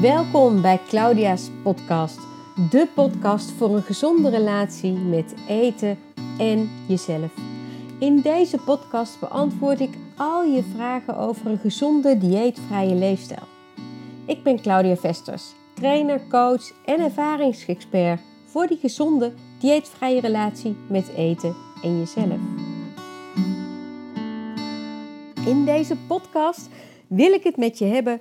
Welkom bij Claudia's podcast, de podcast voor een gezonde relatie met eten en jezelf. In deze podcast beantwoord ik al je vragen over een gezonde dieetvrije leefstijl. Ik ben Claudia Vesters, trainer, coach en ervaringsexpert voor die gezonde dieetvrije relatie met eten en jezelf. In deze podcast wil ik het met je hebben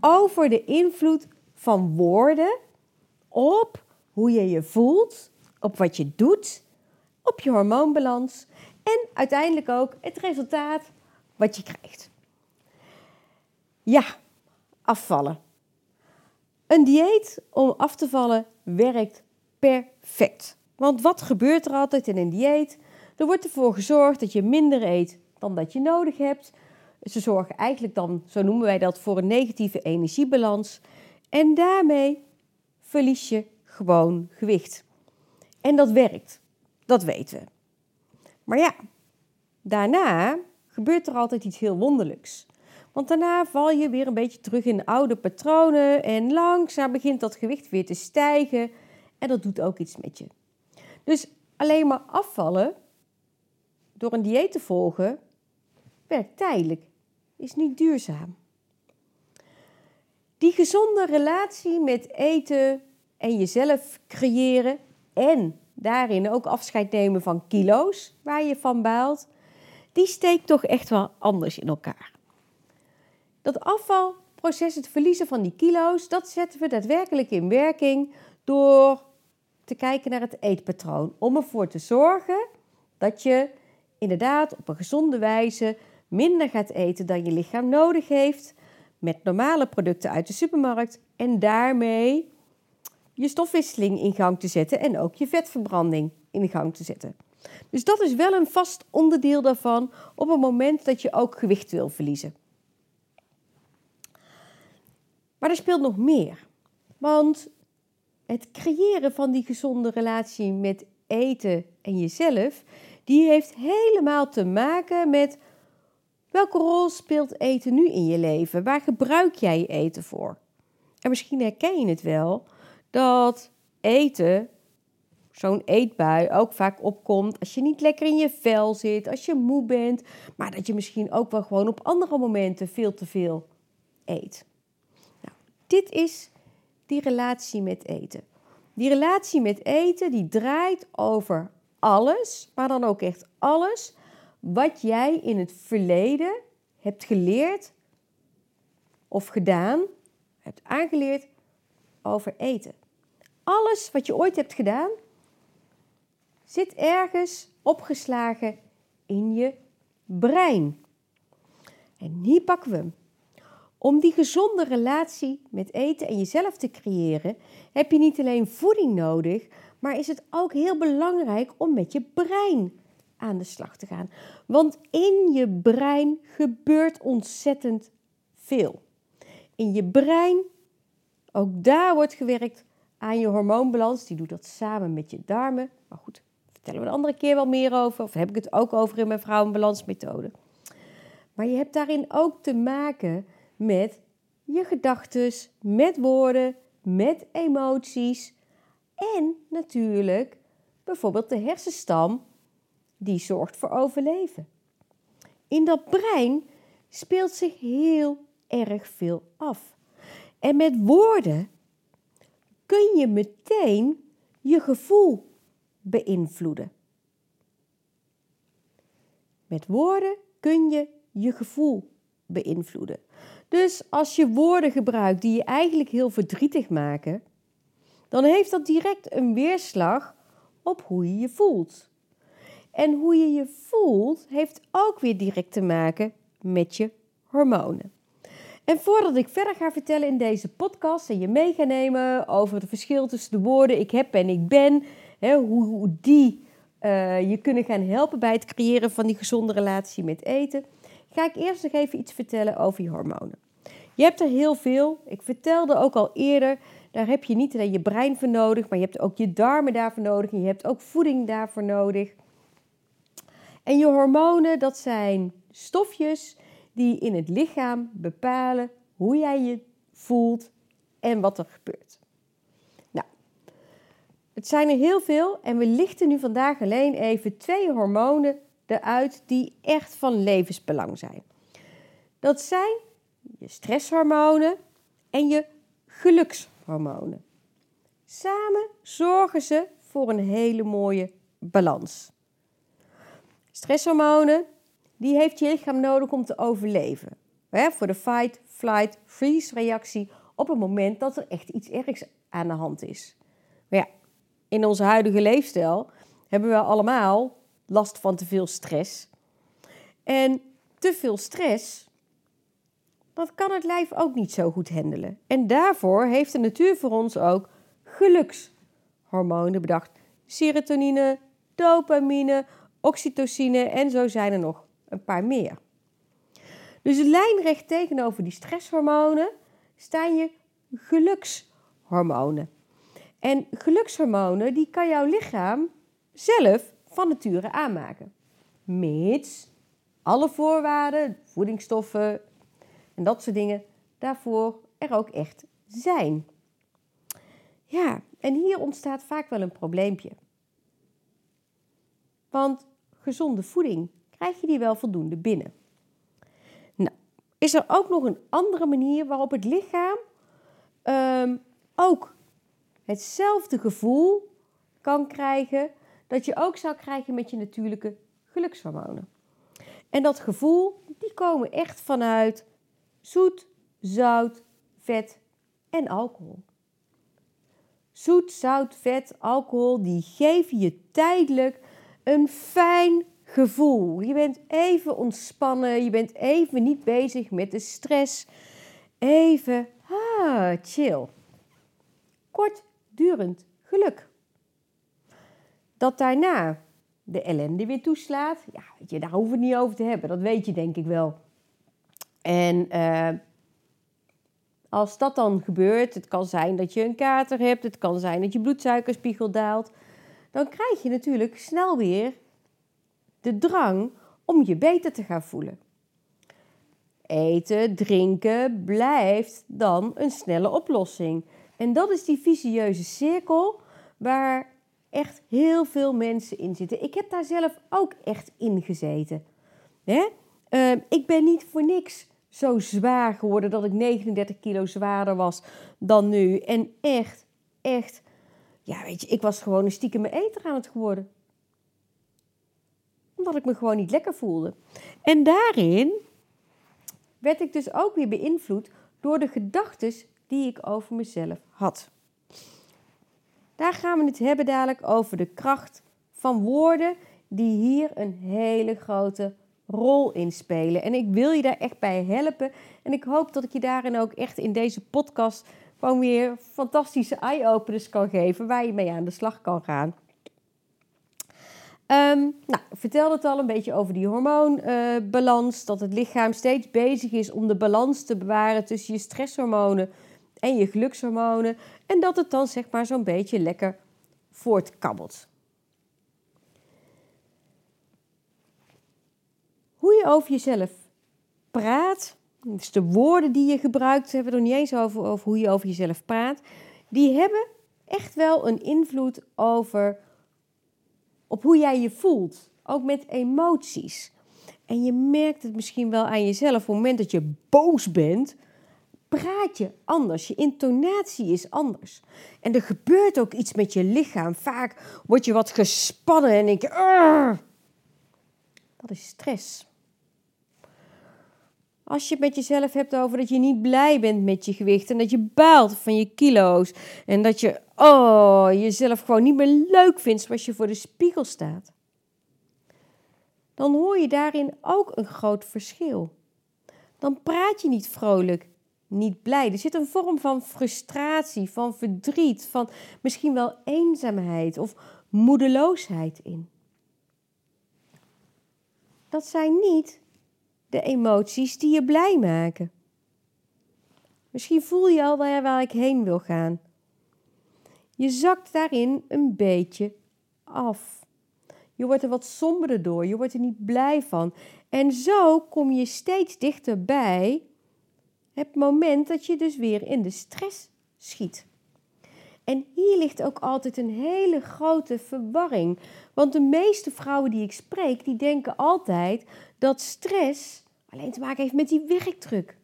over de invloed van woorden op hoe je je voelt, op wat je doet, op je hormoonbalans en uiteindelijk ook het resultaat wat je krijgt. Ja, afvallen. Een dieet om af te vallen werkt perfect. Want wat gebeurt er altijd in een dieet? Er wordt ervoor gezorgd dat je minder eet dan dat je nodig hebt. Ze zorgen eigenlijk dan, zo noemen wij dat, voor een negatieve energiebalans. En daarmee verlies je gewoon gewicht. En dat werkt. Dat weten we. Maar ja, daarna gebeurt er altijd iets heel wonderlijks. Want daarna val je weer een beetje terug in oude patronen en langzaam begint dat gewicht weer te stijgen. En dat doet ook iets met je. Dus alleen maar afvallen door een dieet te volgen werkt tijdelijk, is niet duurzaam. Die gezonde relatie met eten en jezelf creëren en daarin ook afscheid nemen van kilo's waar je van baalt, die steekt toch echt wel anders in elkaar. Dat afvalproces, het verliezen van die kilo's, dat zetten we daadwerkelijk in werking door te kijken naar het eetpatroon. Om ervoor te zorgen dat je inderdaad op een gezonde wijze minder gaat eten dan je lichaam nodig heeft, met normale producten uit de supermarkt en daarmee je stofwisseling in gang te zetten en ook je vetverbranding in gang te zetten. Dus dat is wel een vast onderdeel daarvan op het moment dat je ook gewicht wil verliezen. Maar er speelt nog meer. Want het creëren van die gezonde relatie met eten en jezelf, die heeft helemaal te maken met welke rol speelt eten nu in je leven? Waar gebruik jij je eten voor? En misschien herken je het wel dat eten, zo'n eetbui, ook vaak opkomt als je niet lekker in je vel zit, als je moe bent, maar dat je misschien ook wel gewoon op andere momenten veel te veel eet. Nou, dit is die relatie met eten. Die relatie met eten die draait over alles, maar dan ook echt alles wat jij in het verleden hebt geleerd of gedaan, hebt aangeleerd over eten. Alles wat je ooit hebt gedaan, zit ergens opgeslagen in je brein. En hier pakken we. Om die gezonde relatie met eten en jezelf te creëren, heb je niet alleen voeding nodig, maar is het ook heel belangrijk om met je brein aan de slag te gaan. Want in je brein gebeurt ontzettend veel. In je brein, ook daar wordt gewerkt aan je hormoonbalans. Die doet dat samen met je darmen. Maar goed, vertellen we een andere keer wel meer over. Of heb ik het ook over in mijn vrouwenbalansmethode. Maar je hebt daarin ook te maken met je gedachten, met woorden, met emoties. En natuurlijk bijvoorbeeld de hersenstam die zorgt voor overleven. In dat brein speelt zich heel erg veel af. En met woorden kun je meteen je gevoel beïnvloeden. Met woorden kun je je gevoel beïnvloeden. Dus als je woorden gebruikt die je eigenlijk heel verdrietig maken, dan heeft dat direct een weerslag op hoe je je voelt. En hoe je je voelt heeft ook weer direct te maken met je hormonen. En voordat ik verder ga vertellen in deze podcast en je mee ga nemen over het verschil tussen de woorden ik heb en ik ben, hè, hoe, die uh, je kunnen gaan helpen bij het creëren van die gezonde relatie met eten, ga ik eerst nog even iets vertellen over je hormonen. Je hebt er heel veel. Ik vertelde ook al eerder, daar heb je niet alleen je brein voor nodig, maar je hebt ook je darmen daarvoor nodig en je hebt ook voeding daarvoor nodig. En je hormonen, dat zijn stofjes die in het lichaam bepalen hoe jij je voelt en wat er gebeurt. Nou, het zijn er heel veel en we lichten nu vandaag alleen even twee hormonen eruit die echt van levensbelang zijn. Dat zijn je stresshormonen en je gelukshormonen. Samen zorgen ze voor een hele mooie balans. Stresshormonen, die heeft je lichaam nodig om te overleven. Hè, voor de fight, flight, freeze reactie op het moment dat er echt iets ergs aan de hand is. Maar ja, in onze huidige leefstijl hebben we allemaal last van te veel stress. En te veel stress, dat kan het lijf ook niet zo goed handelen. En daarvoor heeft de natuur voor ons ook gelukshormonen bedacht. Serotonine, dopamine, oxytocine en zo zijn er nog een paar meer. Dus lijnrecht tegenover die stresshormonen staan je gelukshormonen. En gelukshormonen die kan jouw lichaam zelf van nature aanmaken. Mits alle voorwaarden, voedingsstoffen en dat soort dingen daarvoor er ook echt zijn. Ja, en hier ontstaat vaak wel een probleempje. Want gezonde voeding, krijg je die wel voldoende binnen? Nou, is er ook nog een andere manier waarop het lichaam ehm, ook hetzelfde gevoel kan krijgen dat je ook zou krijgen met je natuurlijke gelukshormonen. En dat gevoel, die komen echt vanuit zoet, zout, vet en alcohol. Zoet, zout, vet, alcohol, die geven je tijdelijk een fijn gevoel. Je bent even ontspannen, je bent even niet bezig met de stress. Even, ah, chill. Kortdurend geluk. Dat daarna de ellende weer toeslaat, ja, weet je, daar hoeven we het niet over te hebben. Dat weet je denk ik wel. En uh, als dat dan gebeurt, het kan zijn dat je een kater hebt, het kan zijn dat je bloedsuikerspiegel daalt, dan krijg je natuurlijk snel weer de drang om je beter te gaan voelen. Eten, drinken blijft dan een snelle oplossing. En dat is die vicieuze cirkel waar echt heel veel mensen in zitten. Ik heb daar zelf ook echt in gezeten. Hè? Uh, ik ben niet voor niks zo zwaar geworden dat ik 39 kilo zwaarder was dan nu. En echt, echt, ja weet je, ik was gewoon een stiekem eter aan het geworden. Omdat ik me gewoon niet lekker voelde. En daarin werd ik dus ook weer beïnvloed door de gedachten die ik over mezelf had. Daar gaan we het hebben dadelijk over de kracht van woorden die hier een hele grote rol in spelen. En ik wil je daar echt bij helpen. En ik hoop dat ik je daarin ook echt in deze podcast gewoon weer fantastische eye-openers kan geven waar je mee aan de slag kan gaan. Um, nou, ik vertelde het al een beetje over die hormoonbalans. Uh, dat het lichaam steeds bezig is om de balans te bewaren tussen je stresshormonen en je gelukshormonen. En dat het dan zeg maar zo'n beetje lekker voortkabbelt. hoe je over jezelf praat, dus de woorden die je gebruikt, hebben we er niet eens over, hoe je over jezelf praat, die hebben echt wel een invloed over op hoe jij je voelt, ook met emoties. En je merkt het misschien wel aan jezelf, op het moment dat je boos bent, praat je anders. Je intonatie is anders. En er gebeurt ook iets met je lichaam. Vaak word je wat gespannen en denk je, dat is stress. Als je het met jezelf hebt over dat je niet blij bent met je gewicht en dat je baalt van je kilo's en dat je oh, jezelf gewoon niet meer leuk vindt zoals je voor de spiegel staat, dan hoor je daarin ook een groot verschil. Dan praat je niet vrolijk, niet blij. Er zit een vorm van frustratie, van verdriet, van misschien wel eenzaamheid of moedeloosheid in. Dat zijn niet de emoties die je blij maken. Misschien voel je al waar, ik heen wil gaan. Je zakt daarin een beetje af. Je wordt er wat somberder door, je wordt er niet blij van. En zo kom je steeds dichterbij het moment dat je dus weer in de stress schiet. En hier ligt ook altijd een hele grote verwarring. Want de meeste vrouwen die ik spreek, die denken altijd dat stress alleen te maken heeft met die werkdruk.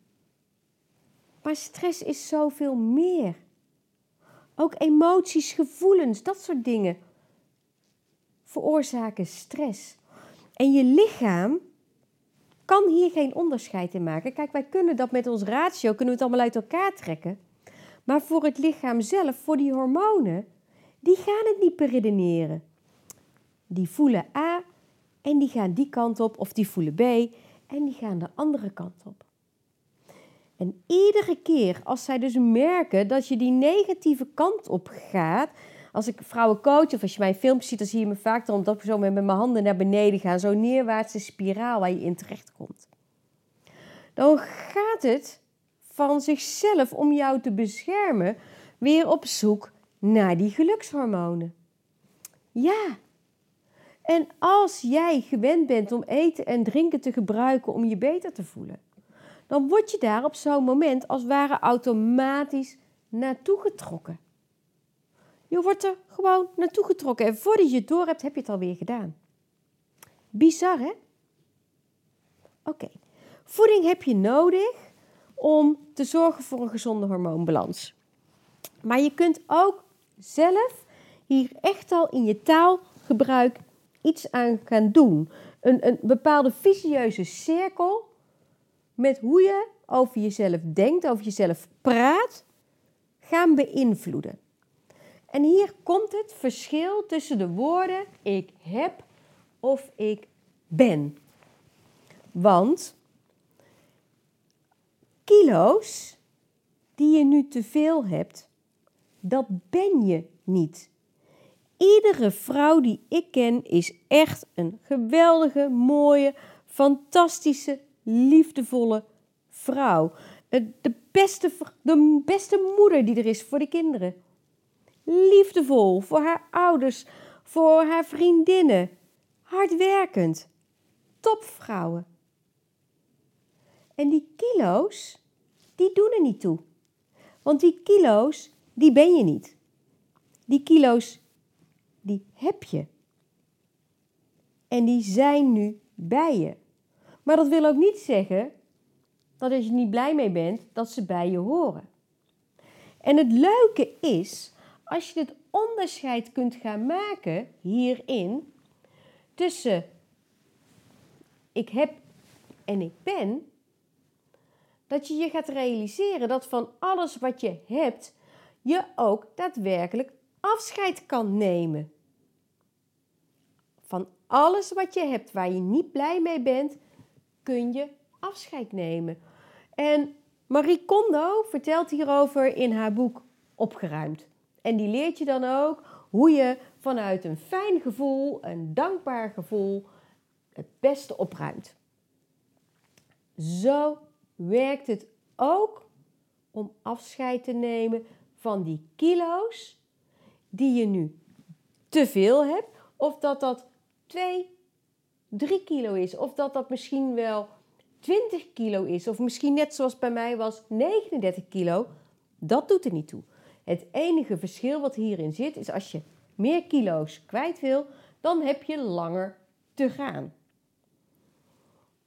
Maar stress is zoveel meer. Ook emoties, gevoelens, dat soort dingen veroorzaken stress. En je lichaam kan hier geen onderscheid in maken. Kijk, wij kunnen dat met ons ratio, kunnen we het allemaal uit elkaar trekken. Maar voor het lichaam zelf, voor die hormonen, die gaan het niet beredeneren. Die voelen A en die gaan die kant op, of die voelen B en die gaan de andere kant op. En iedere keer als zij dus merken dat je die negatieve kant op gaat, als ik vrouwen coach of als je mijn filmpjes ziet, dan zie je me vaak dan dat ik zo met mijn handen naar beneden ga, zo'n neerwaartse spiraal waar je in terecht komt. Dan gaat het van zichzelf om jou te beschermen weer op zoek naar die gelukshormonen. Ja. En als jij gewend bent om eten en drinken te gebruiken om je beter te voelen, dan word je daar op zo'n moment als ware automatisch naartoe getrokken. Je wordt er gewoon naartoe getrokken en voordat je het door hebt, heb je het alweer gedaan. Bizar, hè? Oké. Voeding heb je nodig om te zorgen voor een gezonde hormoonbalans. Maar je kunt ook zelf hier echt al in je taalgebruik iets aan gaan doen. Een, een bepaalde vicieuze cirkel met hoe je over jezelf denkt, over jezelf praat, gaan beïnvloeden. En hier komt het verschil tussen de woorden ik heb of ik ben. Want kilo's die je nu te veel hebt, dat ben je niet. Iedere vrouw die ik ken is echt een geweldige, mooie, fantastische, liefdevolle vrouw. De beste, de beste moeder die er is voor de kinderen. Liefdevol voor haar ouders, voor haar vriendinnen. Hardwerkend. Topvrouwen. En die kilo's, die doen er niet toe. Want die kilo's, die ben je niet. Die kilo's, die heb je. En die zijn nu bij je. Maar dat wil ook niet zeggen dat als je niet blij mee bent, dat ze bij je horen. En het leuke is, als je het onderscheid kunt gaan maken hierin tussen ik heb en ik ben, dat je je gaat realiseren dat van alles wat je hebt, je ook daadwerkelijk afscheid kan nemen. Van alles wat je hebt waar je niet blij mee bent, kun je afscheid nemen. En Marie Kondo vertelt hierover in haar boek Opgeruimd. En die leert je dan ook hoe je vanuit een fijn gevoel, een dankbaar gevoel, het beste opruimt. Zo werkt het ook om afscheid te nemen van die kilo's die je nu te veel hebt, of dat dat 2, 3 kilo is, of dat dat misschien wel 20 kilo is, of misschien net zoals bij mij was 39 kilo. Dat doet er niet toe. Het enige verschil wat hierin zit is als je meer kilo's kwijt wil, dan heb je langer te gaan.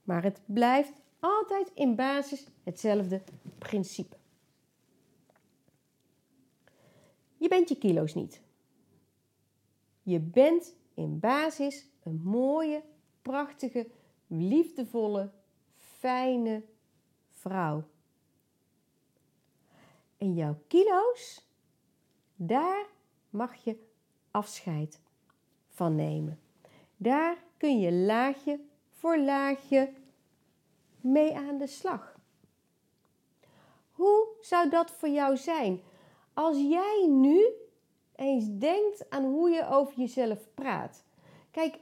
Maar het blijft altijd in basis hetzelfde principe. Je bent je kilo's niet. Je bent in basis een mooie, prachtige, liefdevolle, fijne vrouw. En jouw kilo's, daar mag je afscheid van nemen. Daar kun je laagje voor laagje mee aan de slag. Hoe zou dat voor jou zijn als jij nu eens denkt aan hoe je over jezelf praat? Kijk,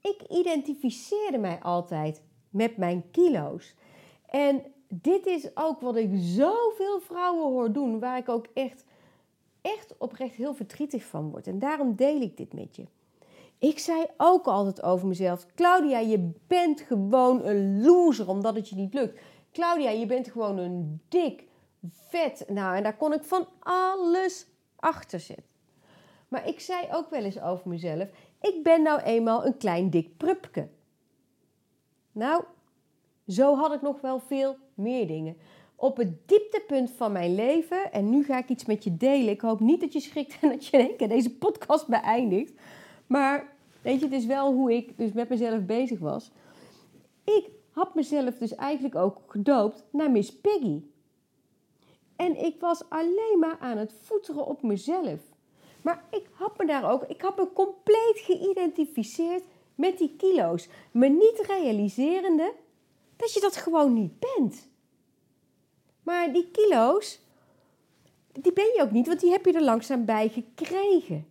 ik identificeerde mij altijd met mijn kilo's. En dit is ook wat ik zoveel vrouwen hoor doen, waar ik ook echt, echt oprecht heel verdrietig van word. En daarom deel ik dit met je. Ik zei ook altijd over mezelf: Claudia, je bent gewoon een loser omdat het je niet lukt. Claudia, je bent gewoon een dik, vet. Nou, en daar kon ik van alles achter zetten. Maar ik zei ook wel eens over mezelf: ik ben nou eenmaal een klein dik prupke. Nou, zo had ik nog wel veel meer dingen. Op het dieptepunt van mijn leven, en nu ga ik iets met je delen. Ik hoop niet dat je schrikt en dat je in deze podcast beëindigt. Maar weet je, het is wel hoe ik dus met mezelf bezig was. Ik had mezelf dus eigenlijk ook gedoopt naar Miss Piggy. En ik was alleen maar aan het voeteren op mezelf. Maar ik had me daar ook, ik had me compleet geïdentificeerd met die kilo's. Me niet realiserende dat je dat gewoon niet bent. Maar die kilo's, die ben je ook niet, want die heb je er langzaam bij gekregen.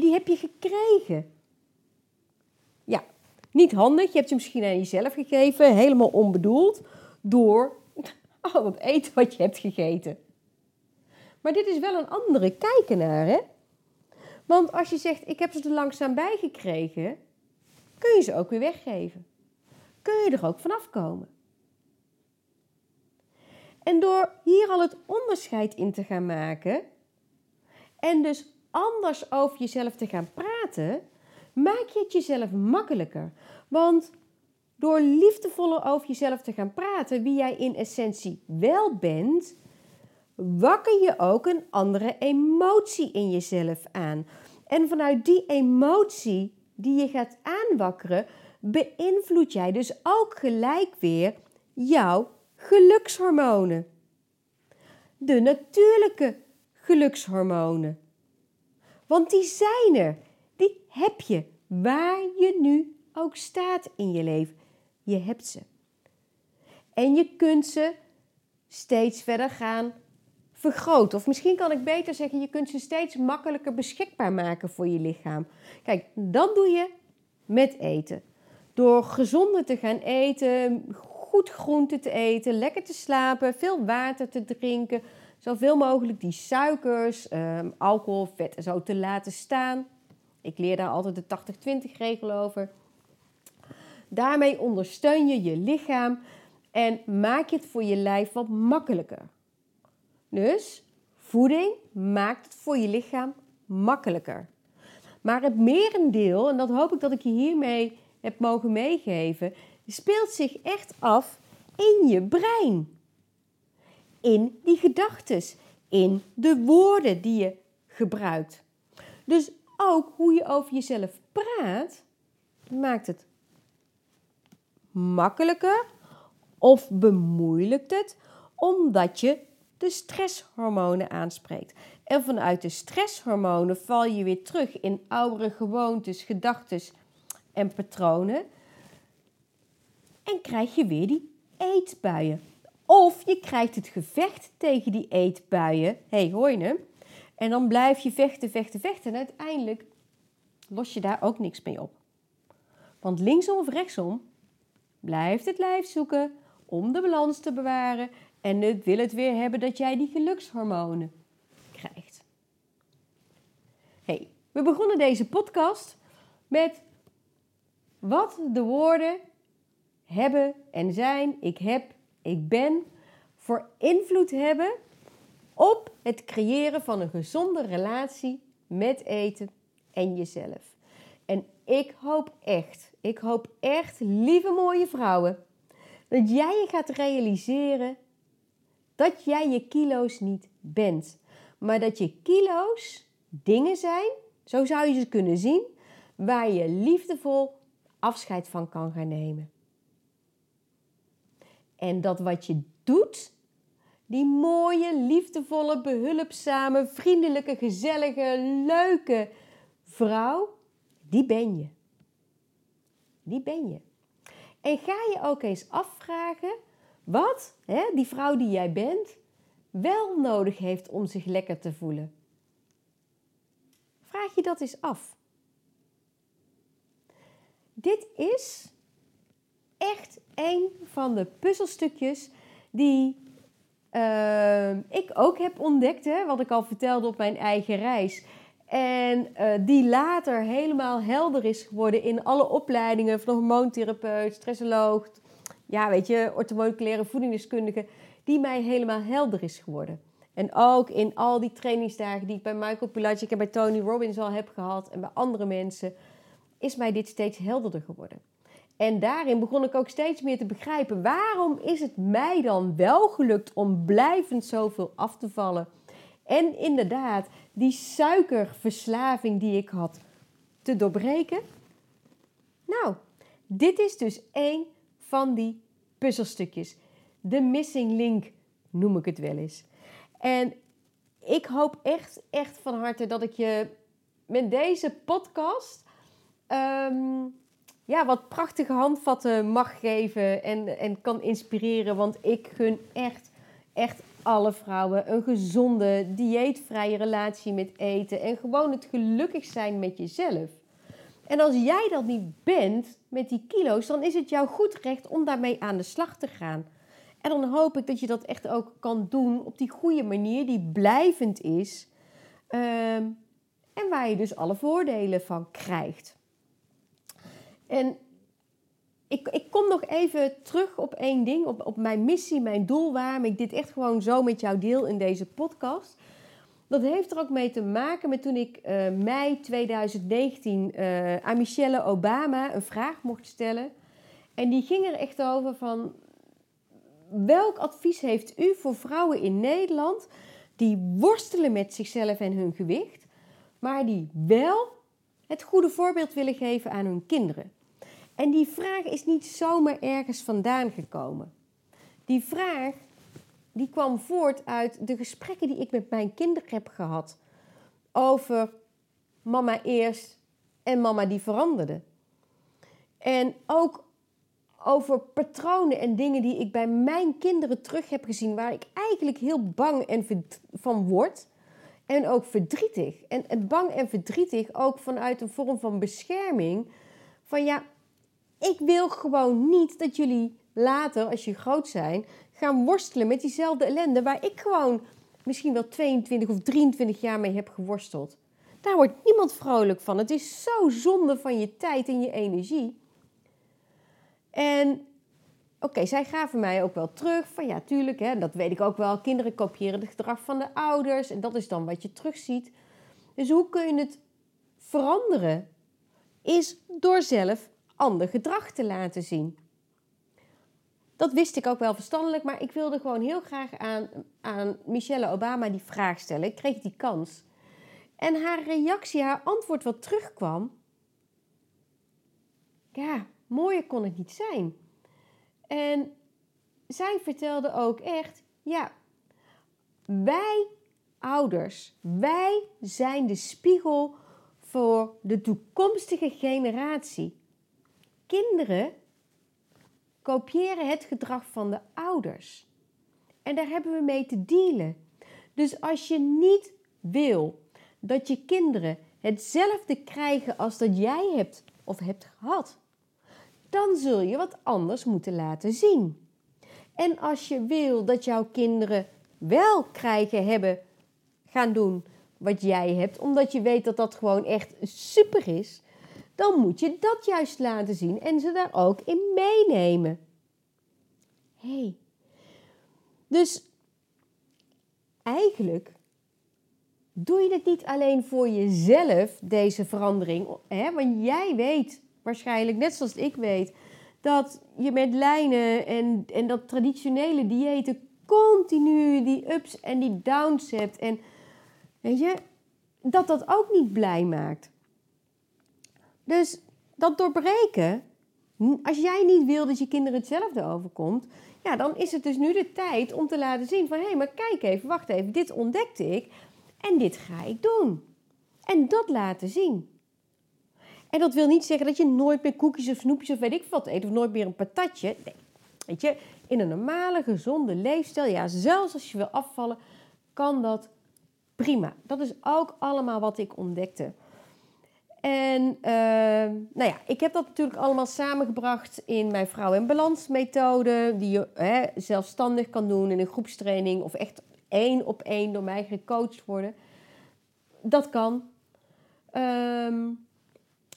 Die heb je gekregen. Ja, niet handig. Je hebt ze misschien aan jezelf gegeven, helemaal onbedoeld, door al het eten wat je hebt gegeten. Maar dit is wel een andere kijken naar, hè? Want als je zegt, ik heb ze er langzaam bij gekregen, kun je ze ook weer weggeven. Kun je er ook vanaf komen. En door hier al het onderscheid in te gaan maken en dus anders over jezelf te gaan praten, maak je het jezelf makkelijker. Want door liefdevoller over jezelf te gaan praten, wie jij in essentie wel bent, wakker je ook een andere emotie in jezelf aan. En vanuit die emotie die je gaat aanwakkeren, beïnvloed jij dus ook gelijk weer jouw gelukshormonen. De natuurlijke gelukshormonen. Want die zijn er. Die heb je waar je nu ook staat in je leven. Je hebt ze. En je kunt ze steeds verder gaan vergroten. Of misschien kan ik beter zeggen, je kunt ze steeds makkelijker beschikbaar maken voor je lichaam. Kijk, dat doe je met eten. Door gezonder te gaan eten, goed groente te eten, lekker te slapen, veel water te drinken, zoveel mogelijk die suikers, ehm, alcohol, vet en zo te laten staan. Ik leer daar altijd de 80-20 regel over. Daarmee ondersteun je je lichaam en maak je het voor je lijf wat makkelijker. Dus voeding maakt het voor je lichaam makkelijker. Maar het merendeel, en dat hoop ik dat ik je hiermee heb mogen meegeven, speelt zich echt af in je brein. In die gedachten, in de woorden die je gebruikt. Dus ook hoe je over jezelf praat, maakt het makkelijker of bemoeilijkt het omdat je de stresshormonen aanspreekt. En vanuit de stresshormonen val je weer terug in oudere gewoontes, gedachten en patronen. En krijg je weer die eetbuien. Of je krijgt het gevecht tegen die eetbuien. hey, hoor je hem? En dan blijf je vechten, vechten, vechten. En uiteindelijk los je daar ook niks mee op. Want linksom of rechtsom blijft het lijf zoeken om de balans te bewaren. En het wil het weer hebben dat jij die gelukshormonen krijgt. Hey, we begonnen deze podcast met wat de woorden hebben en zijn, ik heb, ik ben, voor invloed hebben op het creëren van een gezonde relatie met eten en jezelf. En ik hoop echt, ik hoop echt, lieve mooie vrouwen, dat jij je gaat realiseren dat jij je kilo's niet bent, maar dat je kilo's dingen zijn, zo zou je ze kunnen zien, waar je liefdevol afscheid van kan gaan nemen. En dat wat je doet, die mooie, liefdevolle, behulpzame, vriendelijke, gezellige, leuke vrouw, die ben je. Die ben je. En ga je ook eens afvragen wat hè, die vrouw die jij bent wel nodig heeft om zich lekker te voelen. Vraag je dat eens af. Dit is echt een van de puzzelstukjes die uh, ik ook heb ontdekt, hè, wat ik al vertelde op mijn eigen reis. En uh, die later helemaal helder is geworden in alle opleidingen van hormoontherapeut, stressoloog, ja, weet je, orthomoleculaire voedingsdeskundige. die mij helemaal helder is geworden. En ook in al die trainingsdagen die ik bij Michael Pilacic en bij Tony Robbins al heb gehad en bij andere mensen, is mij dit steeds helderder geworden. En daarin begon ik ook steeds meer te begrijpen waarom is het mij dan wel gelukt om blijvend zoveel af te vallen. En inderdaad, die suikerverslaving die ik had te doorbreken. Nou, dit is dus één van die puzzelstukjes. De missing link noem ik het wel eens. En ik hoop echt, echt van harte dat ik je met deze podcast ehm, ja, wat prachtige handvatten mag geven en, en kan inspireren. Want ik gun echt, echt alle vrouwen een gezonde, dieetvrije relatie met eten. En gewoon het gelukkig zijn met jezelf. En als jij dat niet bent met die kilo's, dan is het jouw goed recht om daarmee aan de slag te gaan. En dan hoop ik dat je dat echt ook kan doen op die goede manier, die blijvend is. Ehm, en waar je dus alle voordelen van krijgt. En ik, ik kom nog even terug op één ding, op, op mijn missie, mijn doel, waarom ik dit echt gewoon zo met jou deel in deze podcast. Dat heeft er ook mee te maken met toen ik uh, mei 2019 uh, aan Michelle Obama een vraag mocht stellen. En die ging er echt over van, welk advies heeft u voor vrouwen in Nederland die worstelen met zichzelf en hun gewicht, maar die wel het goede voorbeeld willen geven aan hun kinderen? En die vraag is niet zomaar ergens vandaan gekomen. Die vraag die kwam voort uit de gesprekken die ik met mijn kinderen heb gehad over mama eerst en mama die veranderde. En ook over patronen en dingen die ik bij mijn kinderen terug heb gezien, waar ik eigenlijk heel bang en van word. En ook verdrietig. En, en bang en verdrietig ook vanuit een vorm van bescherming. Van ja, ik wil gewoon niet dat jullie later, als je groot zijn, gaan worstelen met diezelfde ellende waar ik gewoon misschien wel 22 of 23 jaar mee heb geworsteld. Daar wordt niemand vrolijk van. Het is zo zonde van je tijd en je energie. En oké, zij gaven mij ook wel terug van ja, tuurlijk, hè, dat weet ik ook wel. Kinderen kopiëren het gedrag van de ouders en dat is dan wat je terugziet. Dus hoe kun je het veranderen? Is door zelf ander gedrag te laten zien. Dat wist ik ook wel verstandelijk, maar ik wilde gewoon heel graag aan, aan Michelle Obama die vraag stellen. Ik kreeg die kans. En haar reactie, haar antwoord wat terugkwam, ja, mooier kon het niet zijn. En zij vertelde ook echt, ja, wij ouders, wij zijn de spiegel voor de toekomstige generatie. Kinderen kopiëren het gedrag van de ouders. En daar hebben we mee te dealen. Dus als je niet wil dat je kinderen hetzelfde krijgen als dat jij hebt of hebt gehad, dan zul je wat anders moeten laten zien. En als je wil dat jouw kinderen wel krijgen, hebben, gaan doen wat jij hebt, omdat je weet dat dat gewoon echt super is, dan moet je dat juist laten zien en ze daar ook in meenemen. hey. dus eigenlijk doe je het niet alleen voor jezelf, deze verandering. Hè? Want jij weet waarschijnlijk, net zoals ik weet, dat je met lijnen en, en dat traditionele diëten continu die ups en die downs hebt. En weet je, dat dat ook niet blij maakt. Dus dat doorbreken, als jij niet wil dat je kinderen hetzelfde overkomt, ja, dan is het dus nu de tijd om te laten zien van hé, hey, maar kijk even, wacht even, dit ontdekte ik en dit ga ik doen. En dat laten zien. En dat wil niet zeggen dat je nooit meer koekjes of snoepjes of weet ik wat eet of nooit meer een patatje. Nee, weet je, in een normale, gezonde leefstijl, ja, zelfs als je wil afvallen, kan dat prima. Dat is ook allemaal wat ik ontdekte. En ehm, nou ja, ik heb dat natuurlijk allemaal samengebracht in mijn Vrouw in Balans methode, die je hè, zelfstandig kan doen in een groepstraining of echt één op één door mij gecoacht worden. Dat kan. Ehm,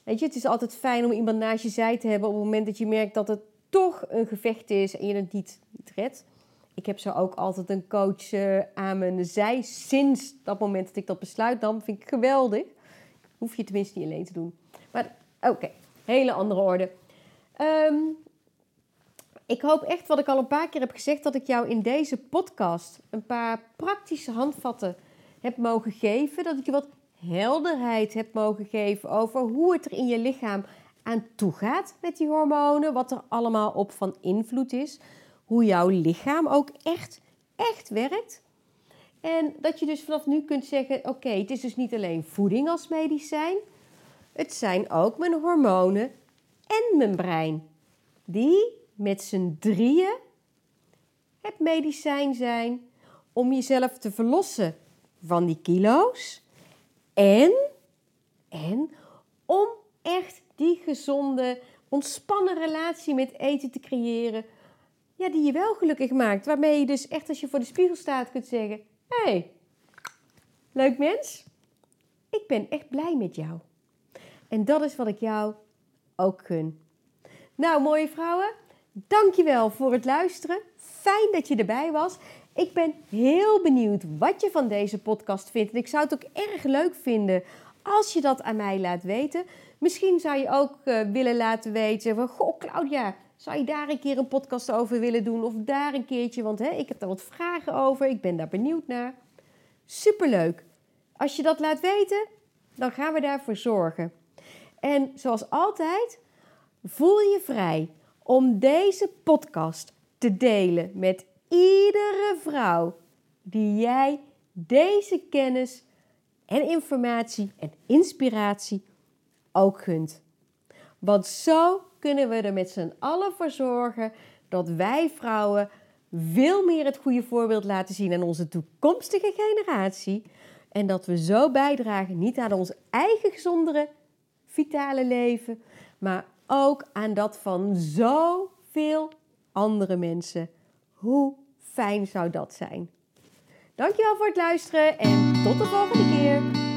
weet je, het is altijd fijn om iemand naast je zij te hebben op het moment dat je merkt dat het toch een gevecht is en je het niet, niet redt. ik heb zo ook altijd een coach uh, aan mijn zij sinds dat moment dat ik dat besluit nam. Vind ik geweldig. Hoef je tenminste niet alleen te doen. Maar oké, hele andere orde. Um, ik hoop echt, wat ik al een paar keer heb gezegd, dat ik jou in deze podcast een paar praktische handvatten heb mogen geven. Dat ik je wat helderheid heb mogen geven over hoe het er in je lichaam aan toe gaat met die hormonen. Wat er allemaal op van invloed is. Hoe jouw lichaam ook echt, echt werkt. En dat je dus vanaf nu kunt zeggen: oké, het is dus niet alleen voeding als medicijn. Het zijn ook mijn hormonen en mijn brein. Die met z'n drieën het medicijn zijn om jezelf te verlossen van die kilo's. En, en om echt die gezonde, ontspannen relatie met eten te creëren. Ja, die je wel gelukkig maakt. Waarmee je dus echt als je voor de spiegel staat kunt zeggen: hey, leuk mens. Ik ben echt blij met jou. En dat is wat ik jou ook gun. Nou, mooie vrouwen. Dankjewel voor het luisteren. Fijn dat je erbij was. Ik ben heel benieuwd wat je van deze podcast vindt. En ik zou het ook erg leuk vinden als je dat aan mij laat weten. Misschien zou je ook uh, willen laten weten van... Goh, Claudia, zou je daar een keer een podcast over willen doen? Of daar een keertje, want hè, ik heb daar wat vragen over. Ik ben daar benieuwd naar. Superleuk. Als je dat laat weten, dan gaan we daarvoor zorgen. En zoals altijd, voel je vrij om deze podcast te delen met iedere vrouw die jij deze kennis en informatie en inspiratie ook gunt. Want zo kunnen we er met z'n allen voor zorgen dat wij vrouwen veel meer het goede voorbeeld laten zien aan onze toekomstige generatie. En dat we zo bijdragen niet aan ons eigen gezondere, vitale leven, maar ook aan dat van zoveel andere mensen. Hoe fijn zou dat zijn? Dankjewel voor het luisteren en tot de volgende keer.